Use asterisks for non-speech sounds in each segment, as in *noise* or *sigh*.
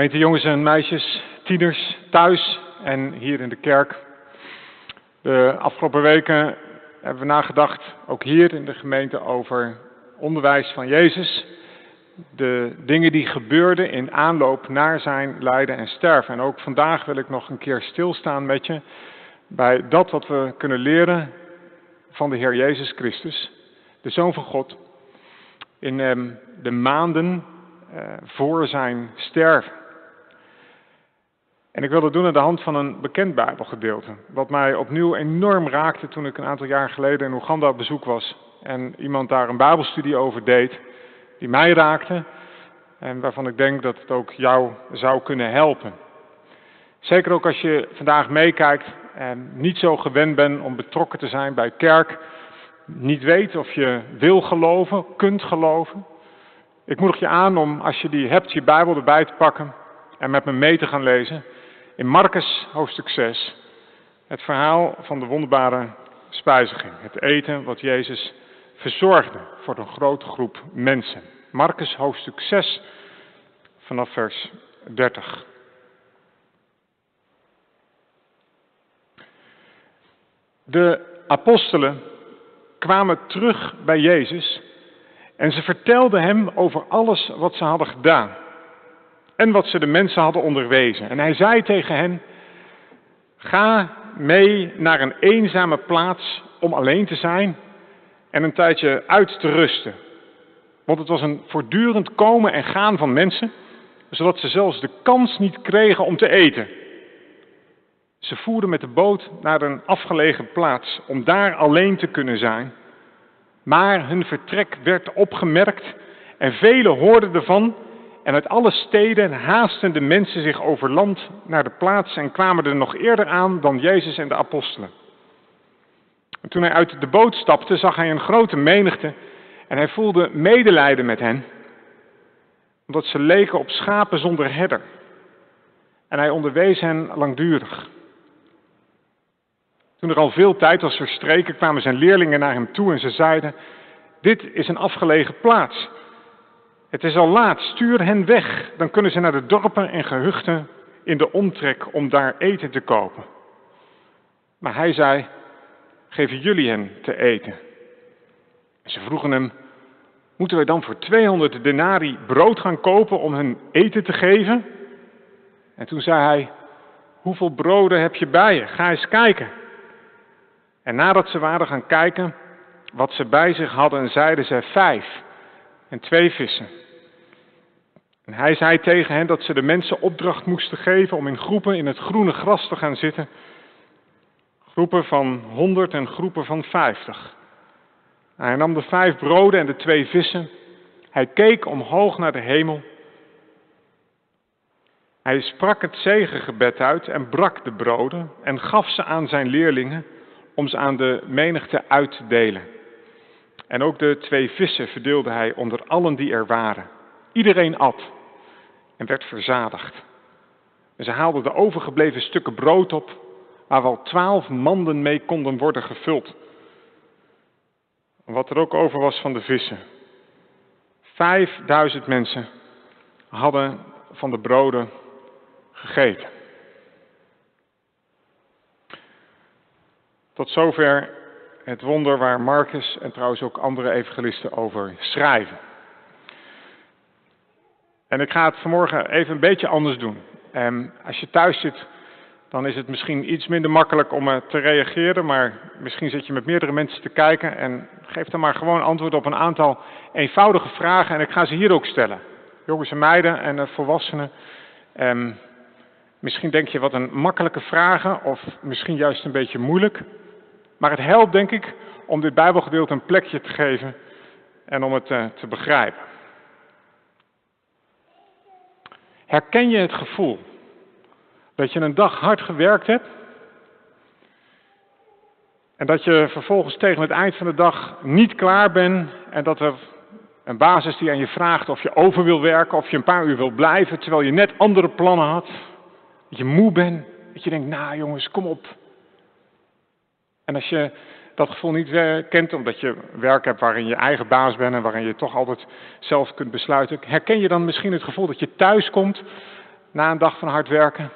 Gemeente jongens en meisjes, tieners, thuis en hier in de kerk. De afgelopen weken hebben we nagedacht, ook hier in de gemeente, over onderwijs van Jezus. De dingen die gebeurden in aanloop naar zijn lijden en sterven. En ook vandaag wil ik nog een keer stilstaan met je bij dat wat we kunnen leren van de Heer Jezus Christus, de Zoon van God, in ehm, de maanden eh, voor zijn sterven. En ik wil dat doen aan de hand van een bekend Bijbelgedeelte, wat mij opnieuw enorm raakte toen ik een aantal jaar geleden in Oeganda op bezoek was en iemand daar een Bijbelstudie over deed, die mij raakte en waarvan ik denk dat het ook jou zou kunnen helpen. Zeker ook als je vandaag meekijkt en niet zo gewend bent om betrokken te zijn bij kerk, niet weet of je wil geloven, kunt geloven. Ik moedig je aan om, als je die hebt, je Bijbel erbij te pakken en met me mee te gaan lezen. In Marcus hoofdstuk 6, het verhaal van de wonderbare spijziging. Het eten wat Jezus verzorgde voor een grote groep mensen. Marcus hoofdstuk 6 vanaf vers 30. De apostelen kwamen terug bij Jezus en ze vertelden hem over alles wat ze hadden gedaan en wat ze de mensen hadden onderwezen. En hij zei tegen hen, ga mee naar een eenzame plaats om alleen te zijn en een tijdje uit te rusten. Want het was een voortdurend komen en gaan van mensen, zodat ze zelfs de kans niet kregen om te eten. Ze voerden met de boot naar een afgelegen plaats om daar alleen te kunnen zijn. Maar hun vertrek werd opgemerkt en velen hoorden ervan. En uit alle steden haasten de mensen zich over land naar de plaats en kwamen er nog eerder aan dan Jezus en de apostelen. En toen hij uit de boot stapte, zag hij een grote menigte en hij voelde medelijden met hen, omdat ze leken op schapen zonder herder. En hij onderwees hen langdurig. Toen er al veel tijd was verstreken, kwamen zijn leerlingen naar hem toe en ze zeiden: Dit is een afgelegen plaats. Het is al laat, stuur hen weg. Dan kunnen ze naar de dorpen en gehuchten in de omtrek om daar eten te kopen. Maar hij zei: Geven jullie hen te eten? ze vroegen hem: Moeten wij dan voor 200 denari brood gaan kopen om hen eten te geven? En toen zei hij: Hoeveel broden heb je bij je? Ga eens kijken. En nadat ze waren gaan kijken wat ze bij zich hadden, zeiden ze vijf en twee vissen. En hij zei tegen hen dat ze de mensen opdracht moesten geven om in groepen in het groene gras te gaan zitten. Groepen van honderd en groepen van vijftig. Hij nam de vijf broden en de twee vissen. Hij keek omhoog naar de hemel. Hij sprak het zegengebed uit en brak de broden en gaf ze aan zijn leerlingen om ze aan de menigte uit te delen. En ook de twee vissen verdeelde hij onder allen die er waren. Iedereen at en werd verzadigd. En ze haalden de overgebleven stukken brood op, waar wel twaalf manden mee konden worden gevuld. Wat er ook over was van de vissen. Vijfduizend mensen hadden van de broden gegeten. Tot zover het wonder waar Marcus en trouwens ook andere evangelisten over schrijven. En ik ga het vanmorgen even een beetje anders doen. En als je thuis zit, dan is het misschien iets minder makkelijk om te reageren, maar misschien zit je met meerdere mensen te kijken en geef dan maar gewoon antwoord op een aantal eenvoudige vragen en ik ga ze hier ook stellen. Jongens en meiden en volwassenen. En misschien denk je wat een makkelijke vragen of misschien juist een beetje moeilijk. Maar het helpt, denk ik, om dit Bijbelgedeelte een plekje te geven en om het uh, te begrijpen. Herken je het gevoel dat je een dag hard gewerkt hebt en dat je vervolgens tegen het eind van de dag niet klaar bent en dat er een basis die aan je vraagt of je over wil werken of je een paar uur wil blijven terwijl je net andere plannen had, dat je moe bent, dat je denkt, nou jongens, kom op, en als je dat gevoel niet eh, kent, omdat je werk hebt waarin je eigen baas bent en waarin je toch altijd zelf kunt besluiten, herken je dan misschien het gevoel dat je thuis komt na een dag van hard werken.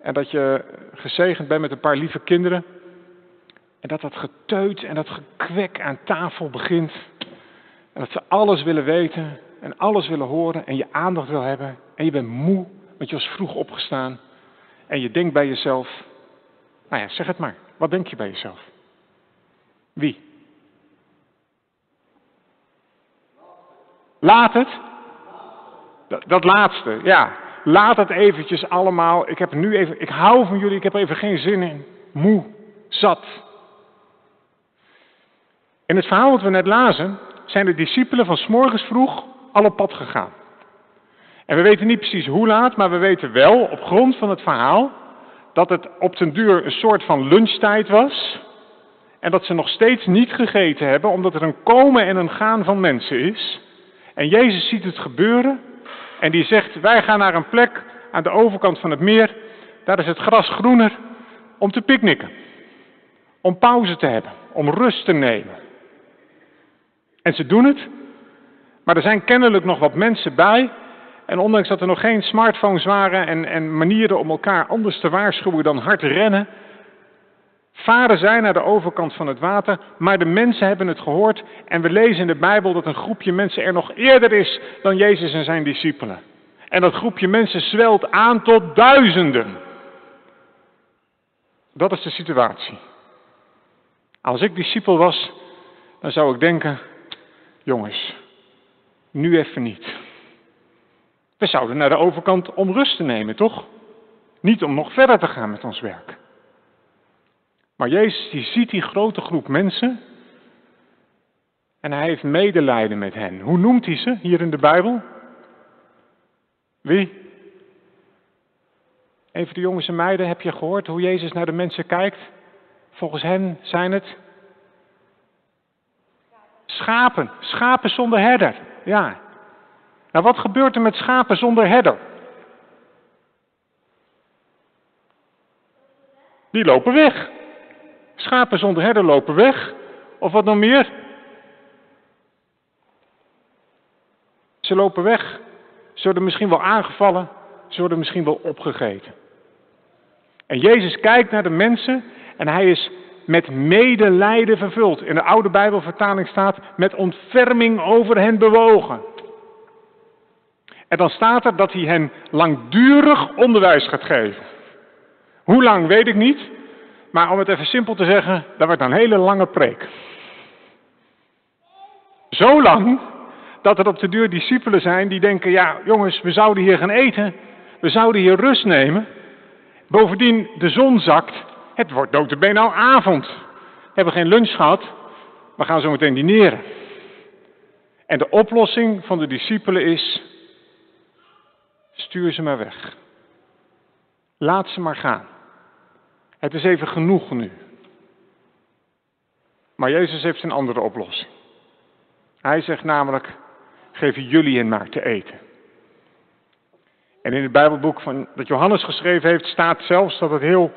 En dat je gezegend bent met een paar lieve kinderen. En dat dat geteut en dat gekwek aan tafel begint. En dat ze alles willen weten en alles willen horen en je aandacht wil hebben. En je bent moe, want je was vroeg opgestaan. En je denkt bij jezelf, nou ja, zeg het maar. Wat denk je bij jezelf? Wie? Laat het. Dat, dat, laatste, ja. Laat het eventjes allemaal. Ik heb nu even, ik hou van jullie, ik heb er even geen zin in. Moe, zat. In het verhaal wat we net lazen, zijn de discipelen van s'morgens vroeg al op pad gegaan. En we weten niet precies hoe laat, maar we weten wel op grond van het verhaal dat het op den duur een soort van lunchtijd was. En dat ze nog steeds niet gegeten hebben, omdat er een komen en een gaan van mensen is. En Jezus ziet het gebeuren en die zegt, wij gaan naar een plek aan de overkant van het meer. Daar is het gras groener om te picknicken. Om pauze te hebben, om rust te nemen. En ze doen het, maar er zijn kennelijk nog wat mensen bij. En ondanks dat er nog geen smartphones waren en, en manieren om elkaar anders te waarschuwen dan hard rennen, varen zij naar de overkant van het water, maar de mensen hebben het gehoord en we lezen in de Bijbel dat een groepje mensen er nog eerder is dan Jezus en zijn discipelen. En dat groepje mensen zwelt aan tot duizenden. Dat is de situatie. Als ik discipel was, dan zou ik denken, jongens, nu even niet. We zouden naar de overkant om rust te nemen, toch? Niet om nog verder te gaan met ons werk. Maar Jezus die ziet die grote groep mensen en hij heeft medelijden met hen. Hoe noemt hij ze hier in de Bijbel? Wie? Even de jongens en meiden, heb je gehoord hoe Jezus naar de mensen kijkt? Volgens hen zijn het schapen, schapen zonder herder. Ja. Nou, wat gebeurt er met schapen zonder herder? Die lopen weg. Schapen zonder herder lopen weg. Of wat nog meer? Ze lopen weg. Ze worden misschien wel aangevallen. Ze worden misschien wel opgegeten. En Jezus kijkt naar de mensen en hij is met medelijden vervuld. In de oude Bijbelvertaling staat met ontferming over hen bewogen. En dan staat er dat hij hen langdurig onderwijs gaat geven. Hoe lang weet ik niet, maar om het even simpel te zeggen, dat wordt een hele lange preek. Zo lang dat er op de duur discipelen zijn die denken, ja jongens, we zouden hier gaan eten, we zouden hier rust nemen. Bovendien, de zon zakt, het wordt notabene al avond. We hebben geen lunch gehad, we gaan zo meteen dineren. En de oplossing van de discipelen is, stuur ze maar weg. Laat ze maar gaan. Het is even genoeg nu. Maar Jezus heeft een andere oplossing. Hij zegt namelijk, geef jullie hen maar te eten. En in het Bijbelboek van, dat Johannes geschreven heeft, staat zelfs dat het heel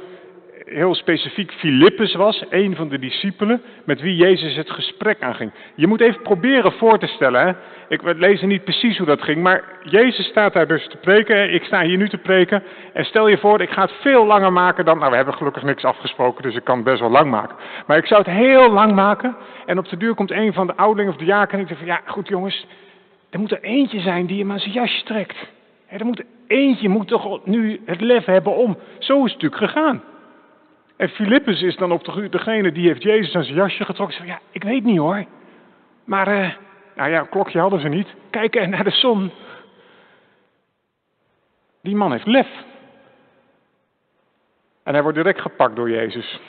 heel specifiek Filippus was, een van de discipelen, met wie Jezus het gesprek aanging. Je moet even proberen voor te stellen, hè? ik lees niet precies hoe dat ging, maar Jezus staat daar dus te preken, ik sta hier nu te preken, en stel je voor, ik ga het veel langer maken dan, nou we hebben gelukkig niks afgesproken, dus ik kan het best wel lang maken. Maar ik zou het heel lang maken, en op de duur komt een van de ouderlingen of de jaken en ik zeg van, ja goed jongens, er moet er eentje zijn die hem aan zijn jasje trekt. Er moet eentje moet toch nu het lef hebben om. Zo is het natuurlijk gegaan. En Filippus is dan op de, degene die heeft Jezus aan zijn jasje getrokken. Zegt, ja, ik weet niet hoor. Maar, uh, nou ja, klokje hadden ze niet. Kijken *laughs* naar de zon. Die man heeft lef. En hij wordt direct gepakt door Jezus.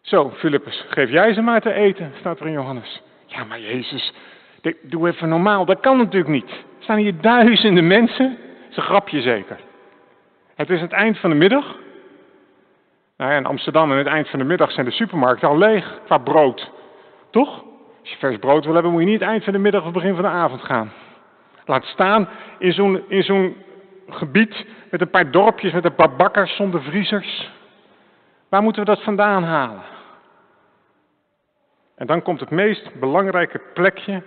Zo, Filippus, geef jij ze maar te eten, staat er in Johannes. Ja, maar Jezus, doe even normaal. Dat kan natuurlijk niet. Er staan hier duizenden mensen. Dat is een grapje zeker. Het is het eind van de middag. Nou ja, in Amsterdam aan het eind van de middag zijn de supermarkten al leeg qua brood. Toch? Als je vers brood wil hebben, moet je niet eind van de middag of begin van de avond gaan. Laat staan in zo'n, in zo'n gebied met een paar dorpjes, met een paar bakkers zonder vriezers. Waar moeten we dat vandaan halen? En dan komt het meest belangrijke plekje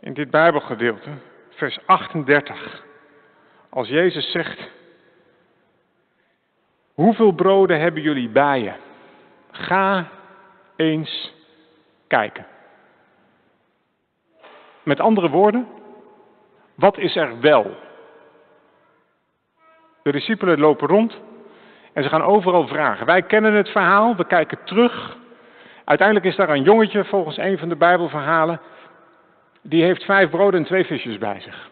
in dit Bijbelgedeelte, vers 38. als Jezus zegt, hoeveel broden hebben jullie bij je? Ga eens kijken. Met andere woorden, wat is er wel? De discipelen lopen rond en ze gaan overal vragen. Wij kennen het verhaal, we kijken terug. Uiteindelijk is daar een jongetje, volgens een van de Bijbelverhalen, die heeft vijf broden en twee visjes bij zich.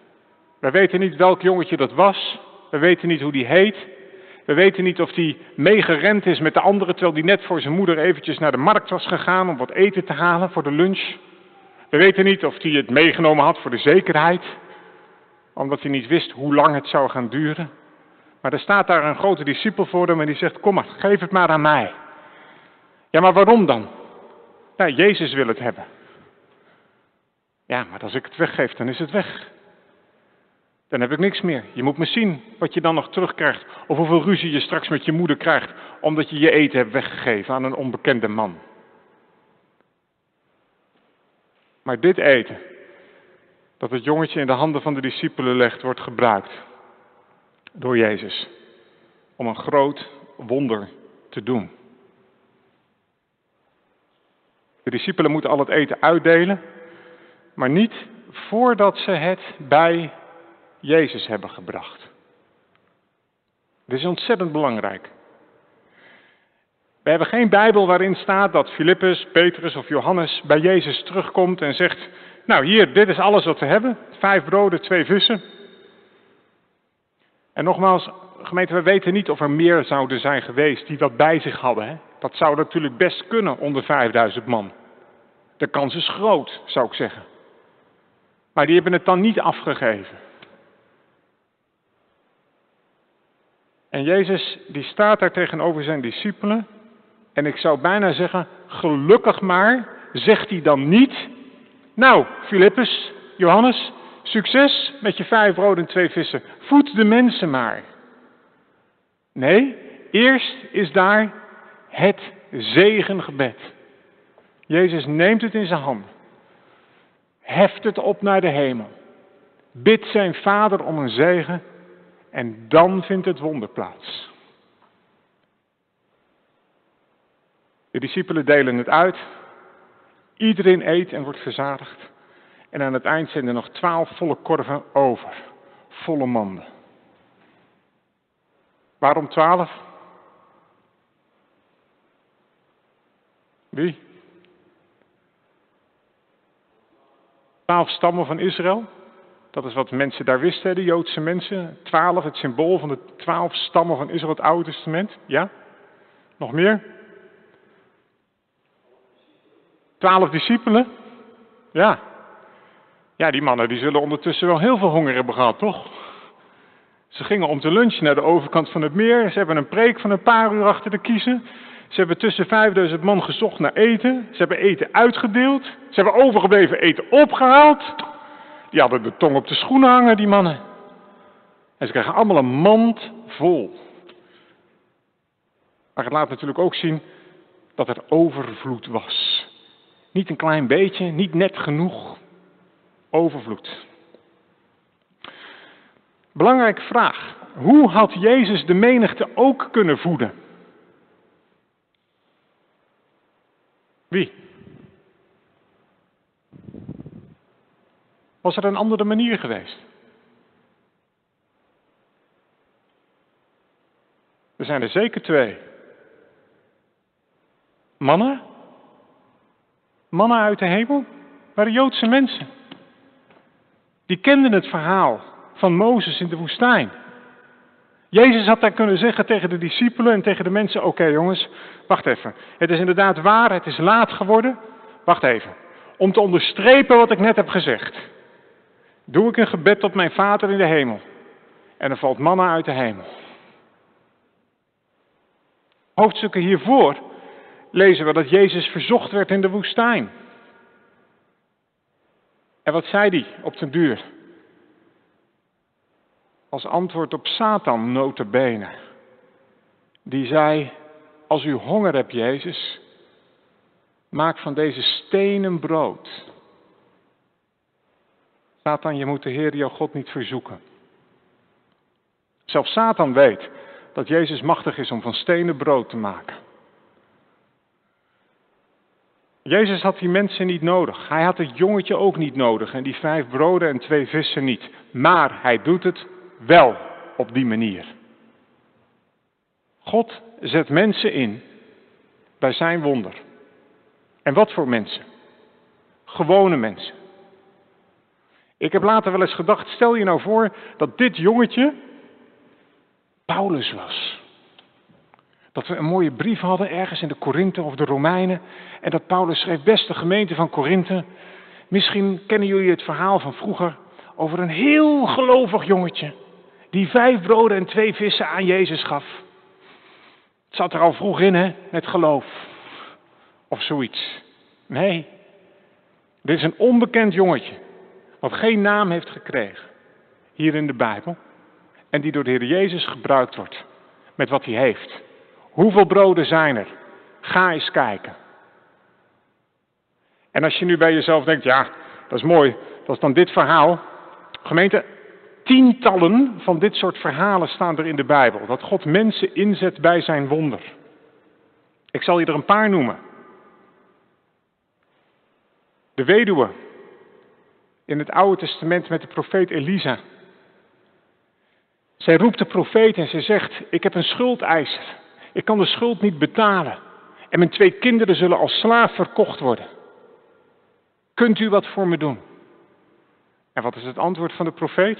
We weten niet welk jongetje dat was. We weten niet hoe die heet. We weten niet of die meegerend is met de anderen, terwijl die net voor zijn moeder eventjes naar de markt was gegaan om wat eten te halen voor de lunch. We weten niet of hij het meegenomen had voor de zekerheid, omdat hij niet wist hoe lang het zou gaan duren. Maar er staat daar een grote discipel voor hem en die zegt, kom maar, geef het maar aan mij. Ja, maar waarom dan? Ja, Jezus wil het hebben. Ja, maar als ik het weggeef, dan is het weg. Dan heb ik niks meer. Je moet me zien wat je dan nog terugkrijgt. Of hoeveel ruzie je straks met je moeder krijgt, omdat je je eten hebt weggegeven aan een onbekende man. Maar dit eten, dat het jongetje in de handen van de discipelen legt, wordt gebruikt door Jezus om een groot wonder te doen. De discipelen moeten al het eten uitdelen, maar niet voordat ze het bij Jezus hebben gebracht. Dit is ontzettend belangrijk. We hebben geen Bijbel waarin staat dat Filippus, Petrus of Johannes bij Jezus terugkomt en zegt: Nou, hier, dit is alles wat we hebben: vijf broden, twee vissen. En nogmaals, gemeente, we weten niet of er meer zouden zijn geweest die dat bij zich hadden. Hè? Dat zou natuurlijk best kunnen onder 5000 man. De kans is groot, zou ik zeggen. Maar die hebben het dan niet afgegeven. En Jezus die staat daar tegenover zijn discipelen. En ik zou bijna zeggen, gelukkig maar, zegt hij dan niet. Nou, Filippus, Johannes, succes met je vijf broden en twee vissen. Voed de mensen maar. Nee, eerst is daar het zegengebed. Jezus neemt het in zijn hand. Heft het op naar de hemel. Bidt zijn vader om een zegen en dan vindt het wonder plaats. De discipelen delen het uit. Iedereen eet en wordt verzadigd. En aan het eind zijn er nog twaalf volle korven over. Volle manden. Waarom twaalf? Wie? Twaalf stammen van Israël. Dat is wat mensen daar wisten, de Joodse mensen. Twaalf, het symbool van de twaalf stammen van Israël, het Oude Testament. Ja? Nog meer? Twaalf discipelen? Ja. Ja, die mannen die zullen ondertussen wel heel veel honger hebben gehad, toch? Ze gingen om te lunchen naar de overkant van het meer. Ze hebben een preek van een paar uur achter de kiezen. Ze hebben tussen 5000 man gezocht naar eten. Ze hebben eten uitgedeeld. Ze hebben overgebleven eten opgehaald. Die hadden de tong op de schoenen hangen, die mannen. En ze krijgen allemaal een mand vol. Maar het laat natuurlijk ook zien dat er overvloed was. Niet een klein beetje, niet net genoeg. Overvloed. Belangrijke vraag. Hoe had Jezus de menigte ook kunnen voeden? Wie? Was er een andere manier geweest? Er zijn er zeker twee. Mannen? Mannen uit de hemel? Waren Joodse mensen. Die kenden het verhaal van Mozes in de woestijn. Jezus had daar kunnen zeggen tegen de discipelen en tegen de mensen: Oké jongens, wacht even. Het is inderdaad waar, het is laat geworden. Wacht even. Om te onderstrepen wat ik net heb gezegd doe ik een gebed tot mijn Vader in de hemel. En er valt manna uit de hemel. Hoofdstukken hiervoor lezen we dat Jezus verzocht werd in de woestijn. En wat zei hij op den duur? Als antwoord op Satan notabene. Die zei, als u honger hebt Jezus, maak van deze stenen brood. Satan, je moet de Heer jouw God niet verzoeken. Zelfs Satan weet dat Jezus machtig is om van stenen brood te maken. Jezus had die mensen niet nodig. Hij had het jongetje ook niet nodig en die vijf broden en twee vissen niet. Maar hij doet het wel op die manier. God zet mensen in bij zijn wonder. En wat voor mensen? Gewone mensen. Ik heb later wel eens gedacht, stel je nou voor dat dit jongetje Paulus was. Dat we een mooie brief hadden ergens in de Korinthe of de Romeinen. En dat Paulus schreef, beste gemeente van Korinthe. Misschien kennen jullie het verhaal van vroeger over een heel gelovig jongetje. Die vijf broden en twee vissen aan Jezus gaf. Het zat er al vroeg in, hè, met geloof. Of zoiets. Nee, dit is een onbekend jongetje. Wat geen naam heeft gekregen. Hier in de Bijbel. En die door de Heer Jezus gebruikt wordt. Met wat hij heeft. Hoeveel broden zijn er? Ga eens kijken. En als je nu bij jezelf denkt, ja, dat is mooi, dat is dan dit verhaal. Gemeente, tientallen van dit soort verhalen staan er in de Bijbel. Dat God mensen inzet bij zijn wonder. Ik zal je er een paar noemen. De weduwe in het Oude Testament met de profeet Elisa. Zij roept de profeet en ze zegt: Ik heb een schuldeiser. Ik kan de schuld niet betalen. En mijn twee kinderen zullen als slaaf verkocht worden. Kunt u wat voor me doen? En wat is het antwoord van de profeet?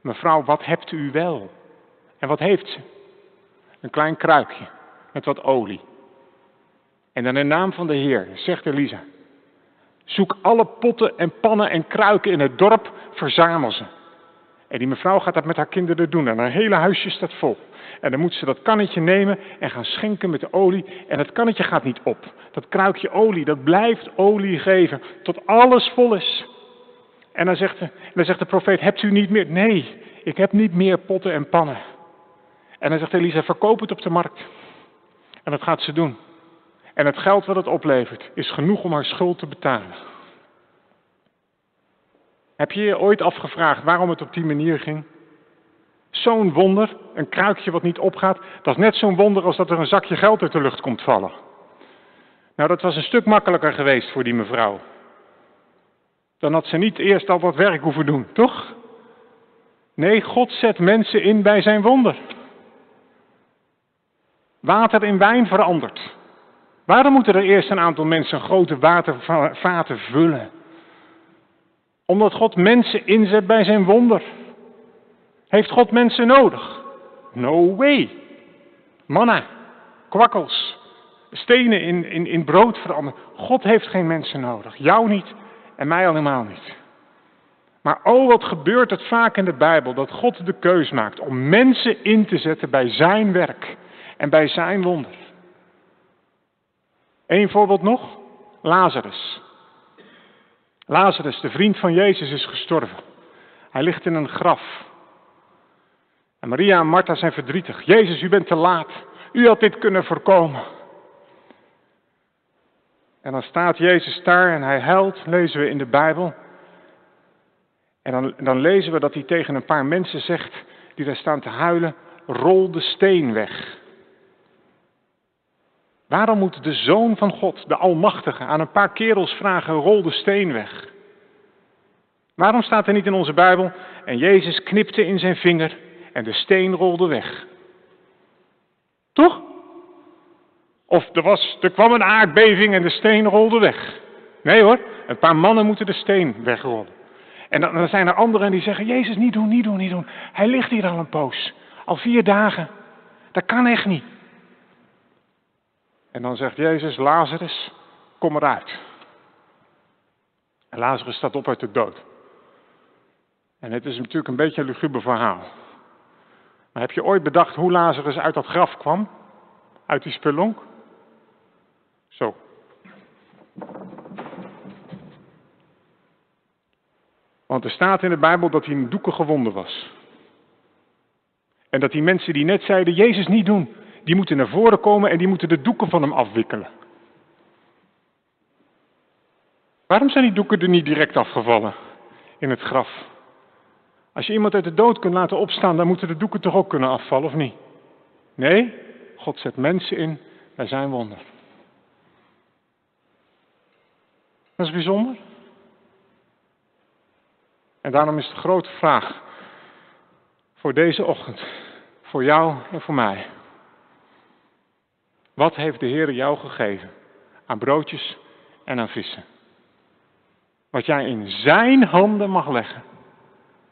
Mevrouw, wat hebt u wel? En wat heeft ze? Een klein kruikje met wat olie. En dan in naam van de Heer zegt Elisa: Zoek alle potten en pannen en kruiken in het dorp, verzamel ze. En die mevrouw gaat dat met haar kinderen doen en haar hele huisje staat vol. En dan moet ze dat kannetje nemen en gaan schenken met de olie. En dat kannetje gaat niet op. Dat kruikje olie, dat blijft olie geven tot alles vol is. En dan zegt de, dan zegt de profeet, hebt u niet meer? Nee, ik heb niet meer potten en pannen. En dan zegt Elisa, verkoop het op de markt. En dat gaat ze doen. En het geld wat het oplevert is genoeg om haar schuld te betalen. Heb je je ooit afgevraagd waarom het op die manier ging? Zo'n wonder, een kruikje wat niet opgaat, dat is net zo'n wonder als dat er een zakje geld uit de lucht komt vallen. Nou, dat was een stuk makkelijker geweest voor die mevrouw. Dan had ze niet eerst al wat werk hoeven doen, toch? Nee, God zet mensen in bij zijn wonder. Water in wijn verandert. Waarom moeten er eerst een aantal mensen grote watervaten vullen? Omdat God mensen inzet bij zijn wonder. Heeft God mensen nodig? No way. Manna, kwakkels, stenen in, in, in brood veranderen. God heeft geen mensen nodig. Jou niet en mij allemaal niet. Maar oh, wat gebeurt het vaak in de Bijbel dat God de keus maakt om mensen in te zetten bij zijn werk en bij zijn wonder. Eén voorbeeld nog, Lazarus. Lazarus, de vriend van Jezus, is gestorven. Hij ligt in een graf. En Maria en Martha zijn verdrietig. Jezus, u bent te laat. U had dit kunnen voorkomen. En dan staat Jezus daar en hij huilt, lezen we in de Bijbel. En dan, dan lezen we dat hij tegen een paar mensen zegt die daar staan te huilen, rol de steen weg. Waarom moet de Zoon van God, de Almachtige, aan een paar kerels vragen, rol de steen weg? Waarom staat er niet in onze Bijbel, en Jezus knipte in zijn vinger en de steen rolde weg? Toch? Of er, was, er kwam een aardbeving en de steen rolde weg. Nee hoor, een paar mannen moeten de steen wegrollen. En dan, dan zijn er anderen die zeggen, Jezus niet doen, niet doen, niet doen. Hij ligt hier al een poos, al vier dagen. Dat kan echt niet. En dan zegt Jezus, Lazarus, kom eruit. En Lazarus staat op uit de dood. En het is natuurlijk een beetje een luguber verhaal. Maar heb je ooit bedacht hoe Lazarus uit dat graf kwam? Uit die spelonk? Zo. Want er staat in de Bijbel dat hij in doeken gewonden was. En dat die mensen die net zeiden, Jezus niet doen, die moeten naar voren komen en die moeten de doeken van hem afwikkelen. Waarom zijn die doeken er niet direct afgevallen in het graf? Als je iemand uit de dood kunt laten opstaan, dan moeten de doeken toch ook kunnen afvallen, of niet? Nee, God zet mensen in bij zijn wonder. Dat is bijzonder. En daarom is de grote vraag voor deze ochtend, voor jou en voor mij. Wat heeft de Heer jou gegeven aan broodjes en aan vissen? Wat jij in zijn handen mag leggen,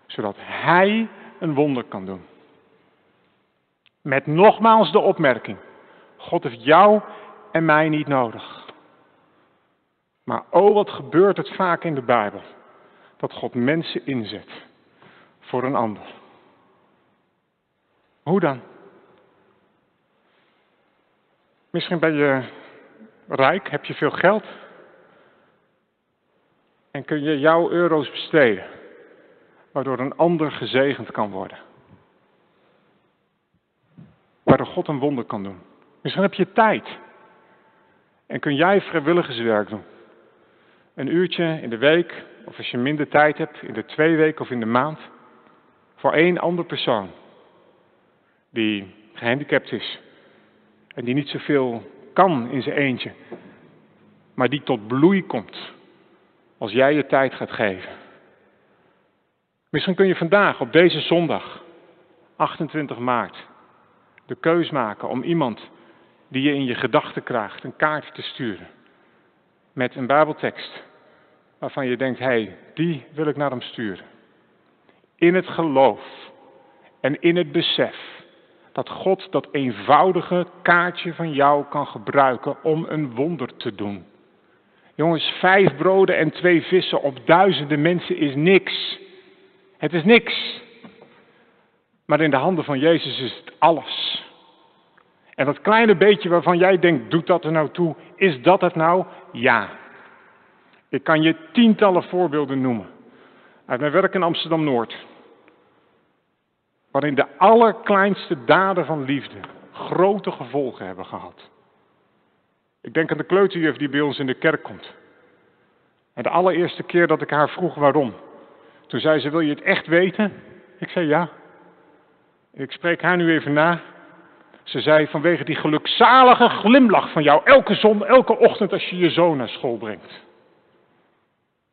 zodat hij een wonder kan doen. Met nogmaals de opmerking, God heeft jou en mij niet nodig. Maar oh, wat gebeurt het vaak in de Bijbel, dat God mensen inzet voor een ander. Hoe dan? Misschien ben je rijk, heb je veel geld. En kun je jouw euro's besteden, waardoor een ander gezegend kan worden. Waardoor God een wonder kan doen. Misschien heb je tijd. En kun jij vrijwilligerswerk doen. Een uurtje in de week, of als je minder tijd hebt, in de twee weken of in de maand. Voor één ander persoon. Die gehandicapt is. En die niet zoveel kan in zijn eentje. Maar die tot bloei komt. Als jij je tijd gaat geven. Misschien kun je vandaag, op deze zondag, 28 maart, de keus maken om iemand die je in je gedachten krijgt een kaart te sturen. Met een Bijbeltekst waarvan je denkt, hé, hey, die wil ik naar hem sturen. In het geloof en in het besef dat God dat eenvoudige kaartje van jou kan gebruiken om een wonder te doen. Jongens, vijf broden en twee vissen op duizenden mensen is niks. Het is niks. Maar in de handen van Jezus is het alles. En dat kleine beetje waarvan jij denkt, doet dat er nou toe? Is dat het nou? Ja. Ik kan je tientallen voorbeelden noemen. Uit mijn werk in Amsterdam-Noord waarin de allerkleinste daden van liefde grote gevolgen hebben gehad. Ik denk aan de kleuterjuf die bij ons in de kerk komt. En de allereerste keer dat ik haar vroeg waarom, toen zei ze, wil je het echt weten? Ik zei ja. Ik spreek haar nu even na. Ze zei vanwege die gelukzalige glimlach van jou elke zon, elke ochtend als je je zoon naar school brengt.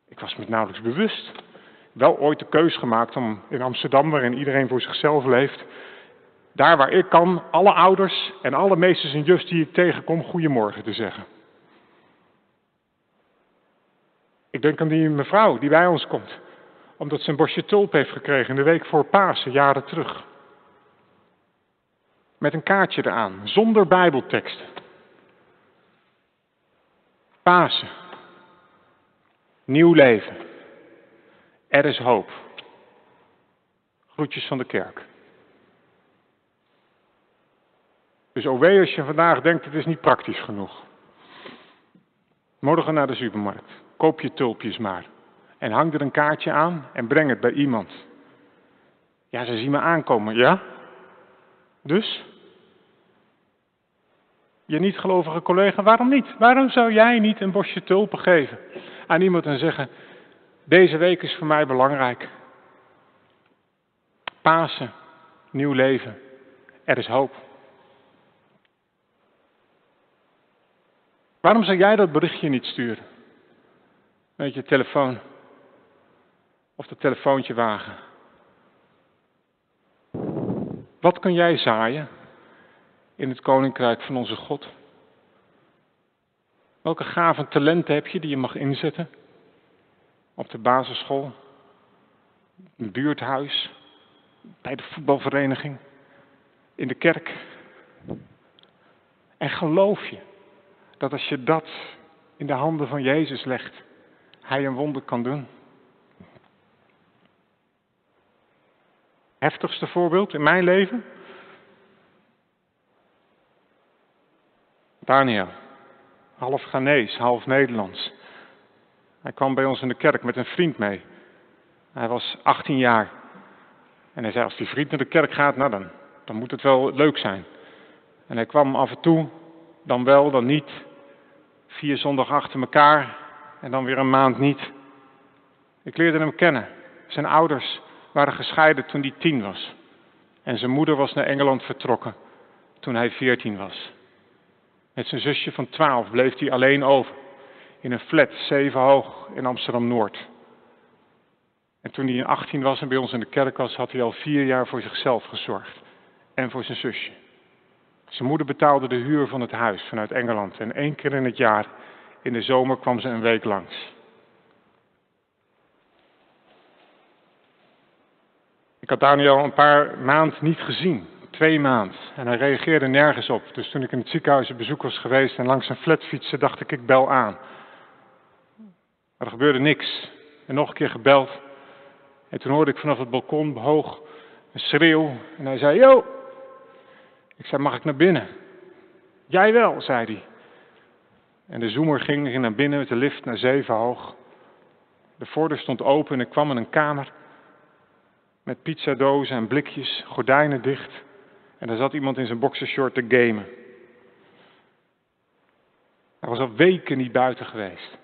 Ik was me nauwelijks bewust wel ooit de keus gemaakt om in Amsterdam, waarin iedereen voor zichzelf leeft, daar waar ik kan, alle ouders en alle meesters en jufs die ik tegenkom, goedemorgen te zeggen. Ik denk aan die mevrouw die bij ons komt, omdat ze een bosje tulp heeft gekregen in de week voor Pasen, jaren terug. Met een kaartje eraan, zonder Bijbelteksten. Pasen. Nieuw leven. Er is hoop. Groetjes van de kerk. Dus OW als je vandaag denkt het is niet praktisch genoeg. Morgen naar de supermarkt. Koop je tulpjes maar. En hang er een kaartje aan en breng het bij iemand. Ja, ze zien me aankomen, ja? Dus? Je niet gelovige collega, waarom niet? Waarom zou jij niet een bosje tulpen geven aan iemand en zeggen: deze week is voor mij belangrijk. Pasen, nieuw leven. Er is hoop. Waarom zou jij dat berichtje niet sturen? Met je telefoon. Of dat telefoontje wagen. Wat kun jij zaaien in het koninkrijk van onze God? Welke gaven talenten heb je die je mag inzetten? Op de basisschool, een buurthuis, bij de voetbalvereniging, in de kerk. En geloof je dat als je dat in de handen van Jezus legt, Hij een wonder kan doen? Heftigste voorbeeld in mijn leven? Daniel, half Ghanese, half Nederlands. Hij kwam bij ons in de kerk met een vriend mee. Hij was 18 jaar. En hij zei, als die vriend naar de kerk gaat, nou dan, dan moet het wel leuk zijn. En hij kwam af en toe, dan wel, dan niet. Vier zondag achter elkaar en dan weer een maand niet. Ik leerde hem kennen. Zijn ouders waren gescheiden toen hij tien was. En zijn moeder was naar Engeland vertrokken toen hij veertien was. Met zijn zusje van twaalf bleef hij alleen over. In een flat, zeven hoog, in Amsterdam-Noord. En toen hij 18 was en bij ons in de kerk was, had hij al vier jaar voor zichzelf gezorgd. En voor zijn zusje. Zijn moeder betaalde de huur van het huis vanuit Engeland. En één keer in het jaar, in de zomer, kwam ze een week langs. Ik had Daniel een paar maanden niet gezien. Twee maanden. En hij reageerde nergens op. Dus toen ik in het ziekenhuis op bezoek was geweest en langs een flat fietste, dacht ik, ik bel aan. Maar er gebeurde niks. En nog een keer gebeld. En toen hoorde ik vanaf het balkon hoog een schreeuw. En hij zei, yo. Ik zei, mag ik naar binnen? Jij wel, zei hij. En de zoemer ging naar binnen met de lift naar zeven hoog. De voordeur stond open en ik kwam in een kamer met pizzadozen en blikjes, gordijnen dicht. En daar zat iemand in zijn boxershort te gamen. Hij was al weken niet buiten geweest.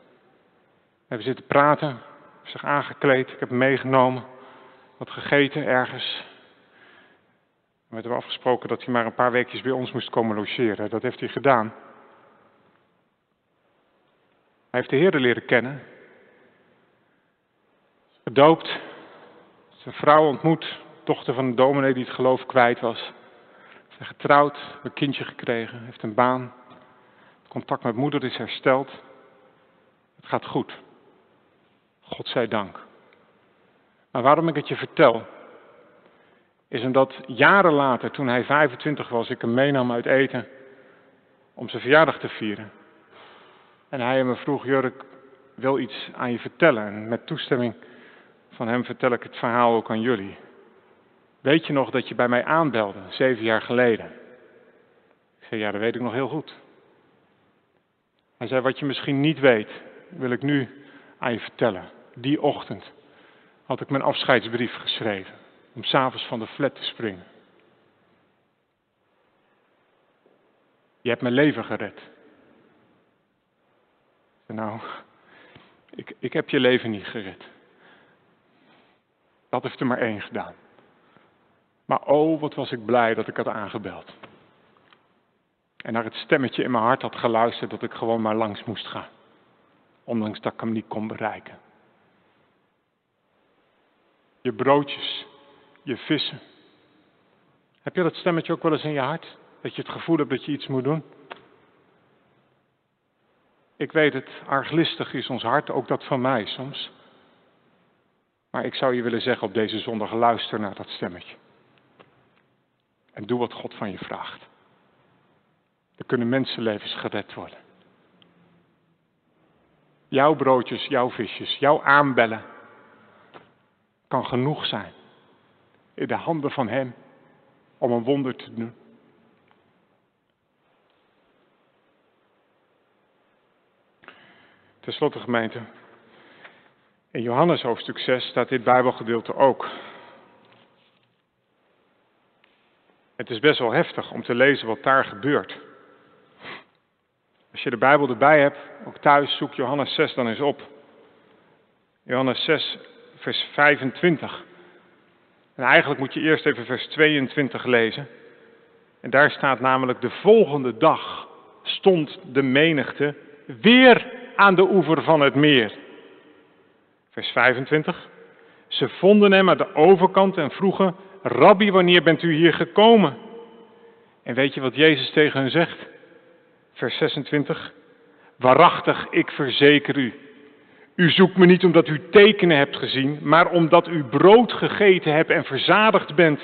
We hebben zitten praten, zich aangekleed, ik heb meegenomen, wat gegeten ergens. We hebben afgesproken dat hij maar een paar weekjes bij ons moest komen logeren. Dat heeft hij gedaan. Hij heeft de Heer leren kennen. Gedoopt. Zijn vrouw ontmoet. Dochter van een dominee die het geloof kwijt was. Zijn getrouwd, een kindje gekregen, heeft een baan. Het contact met moeder is hersteld. Het gaat goed. God zij dank. Maar waarom ik het je vertel, is omdat jaren later, toen hij 25 was, ik hem meenam uit eten om zijn verjaardag te vieren. En hij me vroeg, Jurk, wil iets aan je vertellen. En met toestemming van hem vertel ik het verhaal ook aan jullie. Weet je nog dat je bij mij aanbelde, zeven jaar geleden? Ik zei, ja, dat weet ik nog heel goed. Hij zei, wat je misschien niet weet, wil ik nu aan je vertellen. Die ochtend had ik mijn afscheidsbrief geschreven om s'avonds van de flat te springen. Je hebt mijn leven gered. Nou, ik, ik heb je leven niet gered. Dat heeft er maar één gedaan. Maar oh, wat was ik blij dat ik had aangebeld. En naar het stemmetje in mijn hart had geluisterd dat ik gewoon maar langs moest gaan. Ondanks dat ik hem niet kon bereiken. Je broodjes, je vissen. Heb je dat stemmetje ook wel eens in je hart? Dat je het gevoel hebt dat je iets moet doen? Ik weet het, arglistig is ons hart, ook dat van mij soms. Maar ik zou je willen zeggen op deze zondag, luister naar dat stemmetje. En doe wat God van je vraagt. Er kunnen mensenlevens gered worden. Jouw broodjes, jouw visjes, jouw aanbellen kan genoeg zijn in de handen van Hem om een wonder te doen. Ten slotte gemeente, in Johannes hoofdstuk 6 staat dit Bijbelgedeelte ook. Het is best wel heftig om te lezen wat daar gebeurt. Als je de Bijbel erbij hebt, ook thuis, zoek Johannes 6 dan eens op. Johannes 6, vers 25. En eigenlijk moet je eerst even vers 22 lezen. En daar staat namelijk de volgende dag stond de menigte weer aan de oever van het meer. Vers 25. Ze vonden hem aan de overkant en vroegen, Rabbi, wanneer bent u hier gekomen? En weet je wat Jezus tegen hen zegt? Vers 26. Waarachtig, ik verzeker u. U zoekt me niet omdat u tekenen hebt gezien, maar omdat u brood gegeten hebt en verzadigd bent.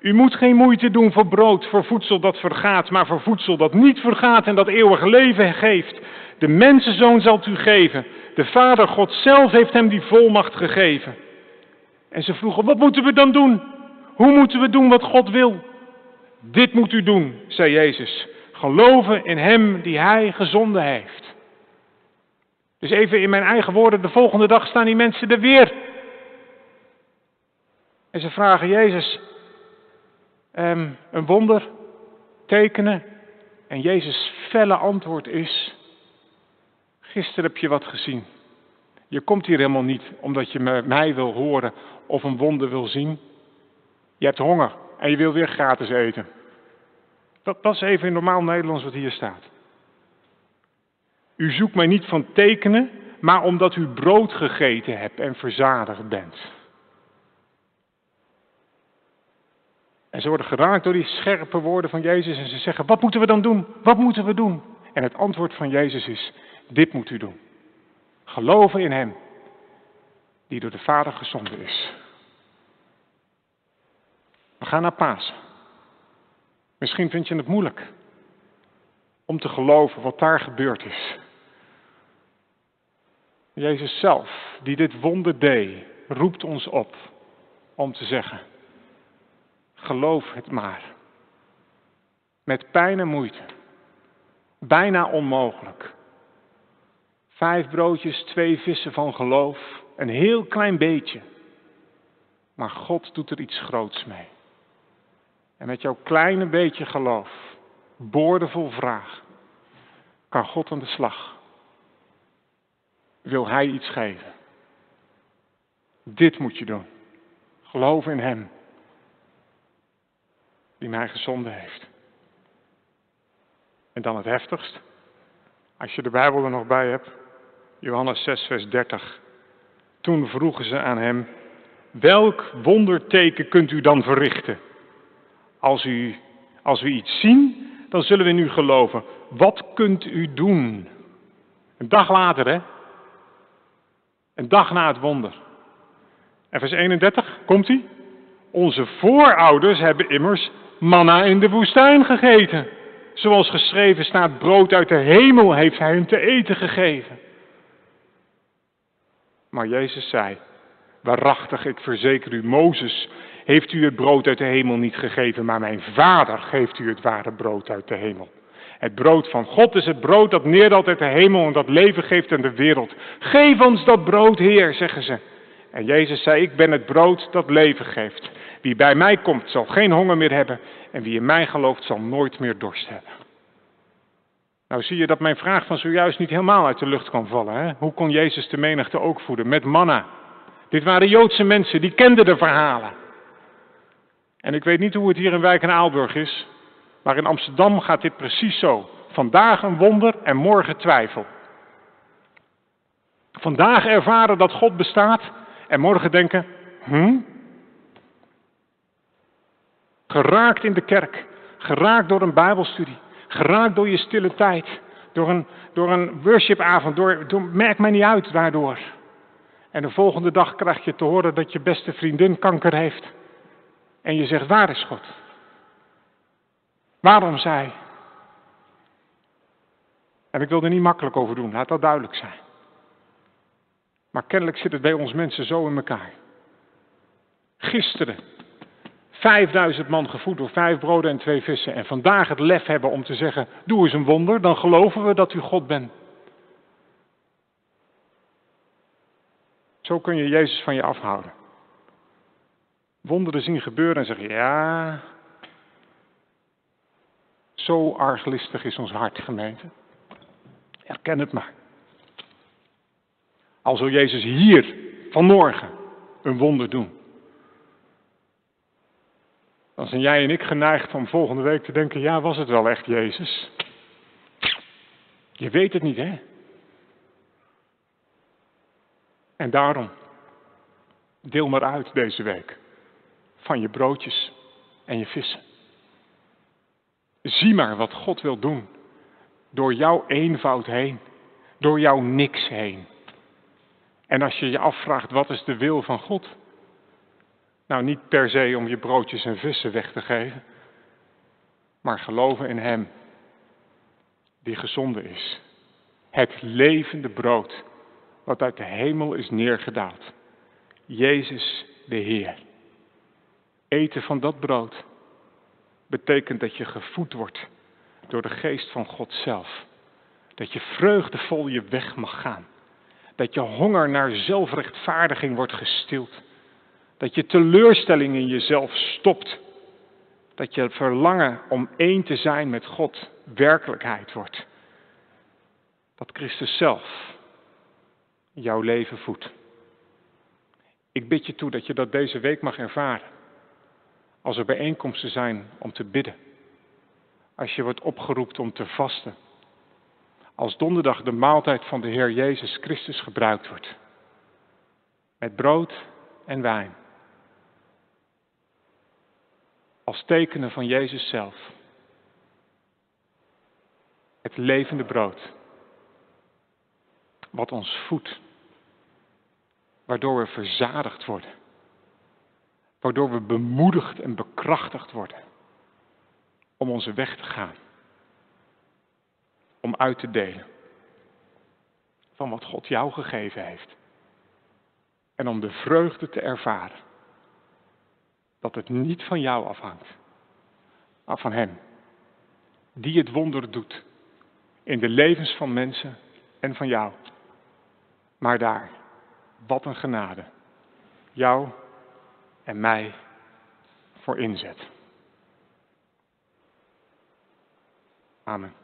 U moet geen moeite doen voor brood, voor voedsel dat vergaat, maar voor voedsel dat niet vergaat en dat eeuwig leven geeft. De mensenzoon zal het u geven. De Vader God zelf heeft hem die volmacht gegeven. En ze vroegen, wat moeten we dan doen? Hoe moeten we doen wat God wil? Dit moet u doen, zei Jezus. Geloven in Hem die Hij gezonden heeft. Dus even in mijn eigen woorden, de volgende dag staan die mensen er weer. En ze vragen Jezus um, een wonder, tekenen. En Jezus' felle antwoord is, gisteren heb je wat gezien. Je komt hier helemaal niet omdat je mij wil horen of een wonder wil zien. Je hebt honger en je wil weer gratis eten. Dat, dat is even in normaal Nederlands wat hier staat. U zoekt mij niet van tekenen, maar omdat u brood gegeten hebt en verzadigd bent. En ze worden geraakt door die scherpe woorden van Jezus en ze zeggen, wat moeten we dan doen? Wat moeten we doen? En het antwoord van Jezus is, dit moet u doen. Geloven in Hem, die door de Vader gezonden is. We gaan naar Pasen. Misschien vind je het moeilijk om te geloven wat daar gebeurd is. Jezus zelf, die dit wonder deed, roept ons op om te zeggen, geloof het maar. Met pijn en moeite. Bijna onmogelijk. Vijf broodjes, twee vissen van geloof, een heel klein beetje. Maar God doet er iets groots mee. En met jouw kleine beetje geloof, boordevol vraag, kan God aan de slag. Wil Hij iets geven? Dit moet je doen. Geloof in Hem, die mij gezonden heeft. En dan het heftigst, als je de Bijbel er nog bij hebt, Johannes 6, vers 30. Toen vroegen ze aan hem, welk wonderteken kunt u dan verrichten? Als, u, als we iets zien, dan zullen we in u geloven. Wat kunt u doen? Een dag later, hè? Een dag na het wonder. En vers 31, komt hij? Onze voorouders hebben immers manna in de woestijn gegeten. Zoals geschreven staat, brood uit de hemel heeft hij hun te eten gegeven. Maar Jezus zei, waarachtig, ik verzeker u, Mozes heeft u het brood uit de hemel niet gegeven, maar mijn vader geeft u het ware brood uit de hemel. Het brood van God is het brood dat neerdaalt uit de hemel en dat leven geeft aan de wereld. Geef ons dat brood, Heer, zeggen ze. En Jezus zei, ik ben het brood dat leven geeft. Wie bij mij komt zal geen honger meer hebben en wie in mij gelooft zal nooit meer dorst hebben. Nou zie je dat mijn vraag van zojuist niet helemaal uit de lucht kan vallen. Hè? Hoe kon Jezus de menigte ook voeden? Met manna. Dit waren Joodse mensen, die kenden de verhalen. En ik weet niet hoe het hier in Wijk en Aalburg is, maar in Amsterdam gaat dit precies zo. Vandaag een wonder en morgen twijfel. Vandaag ervaren dat God bestaat en morgen denken, hm? Geraakt in de kerk, geraakt door een Bijbelstudie, Geraakt door je stille tijd. Door een, door een worshipavond. Door, merk mij niet uit waardoor. En de volgende dag krijg je te horen dat je beste vriendin kanker heeft. En je zegt, waar is God? Waarom zij? En ik wil er niet makkelijk over doen, laat dat duidelijk zijn. Maar kennelijk zit het bij ons mensen zo in elkaar. Gisteren 5000 man gevoed door vijf broden en twee vissen. En vandaag het lef hebben om te zeggen: Doe eens een wonder, dan geloven we dat u God bent. Zo kun je Jezus van je afhouden. Wonderen zien gebeuren en zeggen: Ja. Zo arglistig is ons hart, gemeente. Erken het maar. Al zal Jezus hier vanmorgen een wonder doen dan zijn jij en ik geneigd om volgende week te denken, ja, was het wel echt Jezus? Je weet het niet, hè? En daarom, deel maar uit deze week van je broodjes en je vissen. Zie maar wat God wil doen door jouw eenvoud heen, door jouw niks heen. En als je je afvraagt, wat is de wil van God? Nou, niet per se om je broodjes en vissen weg te geven, maar geloven in Hem die gezonden is. Het levende brood wat uit de hemel is neergedaald. Jezus de Heer. Eten van dat brood betekent dat je gevoed wordt door de geest van God zelf. Dat je vreugdevol je weg mag gaan. Dat je honger naar zelfrechtvaardiging wordt gestild. Dat je teleurstelling in jezelf stopt. Dat je verlangen om één te zijn met God werkelijkheid wordt. Dat Christus zelf jouw leven voedt. Ik bid je toe dat je dat deze week mag ervaren. Als er bijeenkomsten zijn om te bidden. Als je wordt opgeroepen om te vasten. Als donderdag de maaltijd van de Heer Jezus Christus gebruikt wordt. Met brood en wijn. Als tekenen van Jezus zelf. Het levende brood. Wat ons voedt. Waardoor we verzadigd worden. Waardoor we bemoedigd en bekrachtigd worden. Om onze weg te gaan. Om uit te delen. Van wat God jou gegeven heeft. En om de vreugde te ervaren. Dat het niet van jou afhangt. Maar van Hem. Die het wonder doet. In de levens van mensen en van jou. Maar daar, wat een genade. Jou en mij voor inzet. Amen.